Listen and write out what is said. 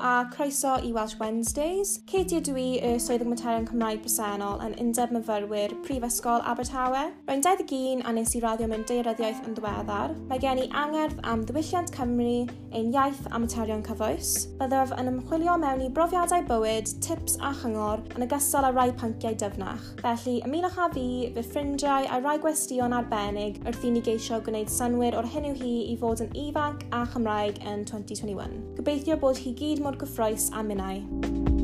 a croeso i Welsh Wednesdays. Katie ydw i y swyddog materion Cymraeg presennol yn undeb myfyrwyr Prifysgol Abertawe. Rwy'n 21 a nes i raddio mewn deiryddiaeth yn ddiweddar. Mae gen i angerdd am ddiwylliant Cymru, ein iaith a materion cyfoes. Byddaf yn ymchwilio mewn i brofiadau bywyd, tips a chyngor yn ogystal â rai pynciau dyfnach. Felly, ymunwch â fi, fy ffrindiau a rai gwestiwn arbennig wrth i ni geisio gwneud synwyr o'r hyn yw hi i fod yn ifanc a Chymraeg yn 2021. Gobeithio bod chi gyd mor gyffrous a minnau.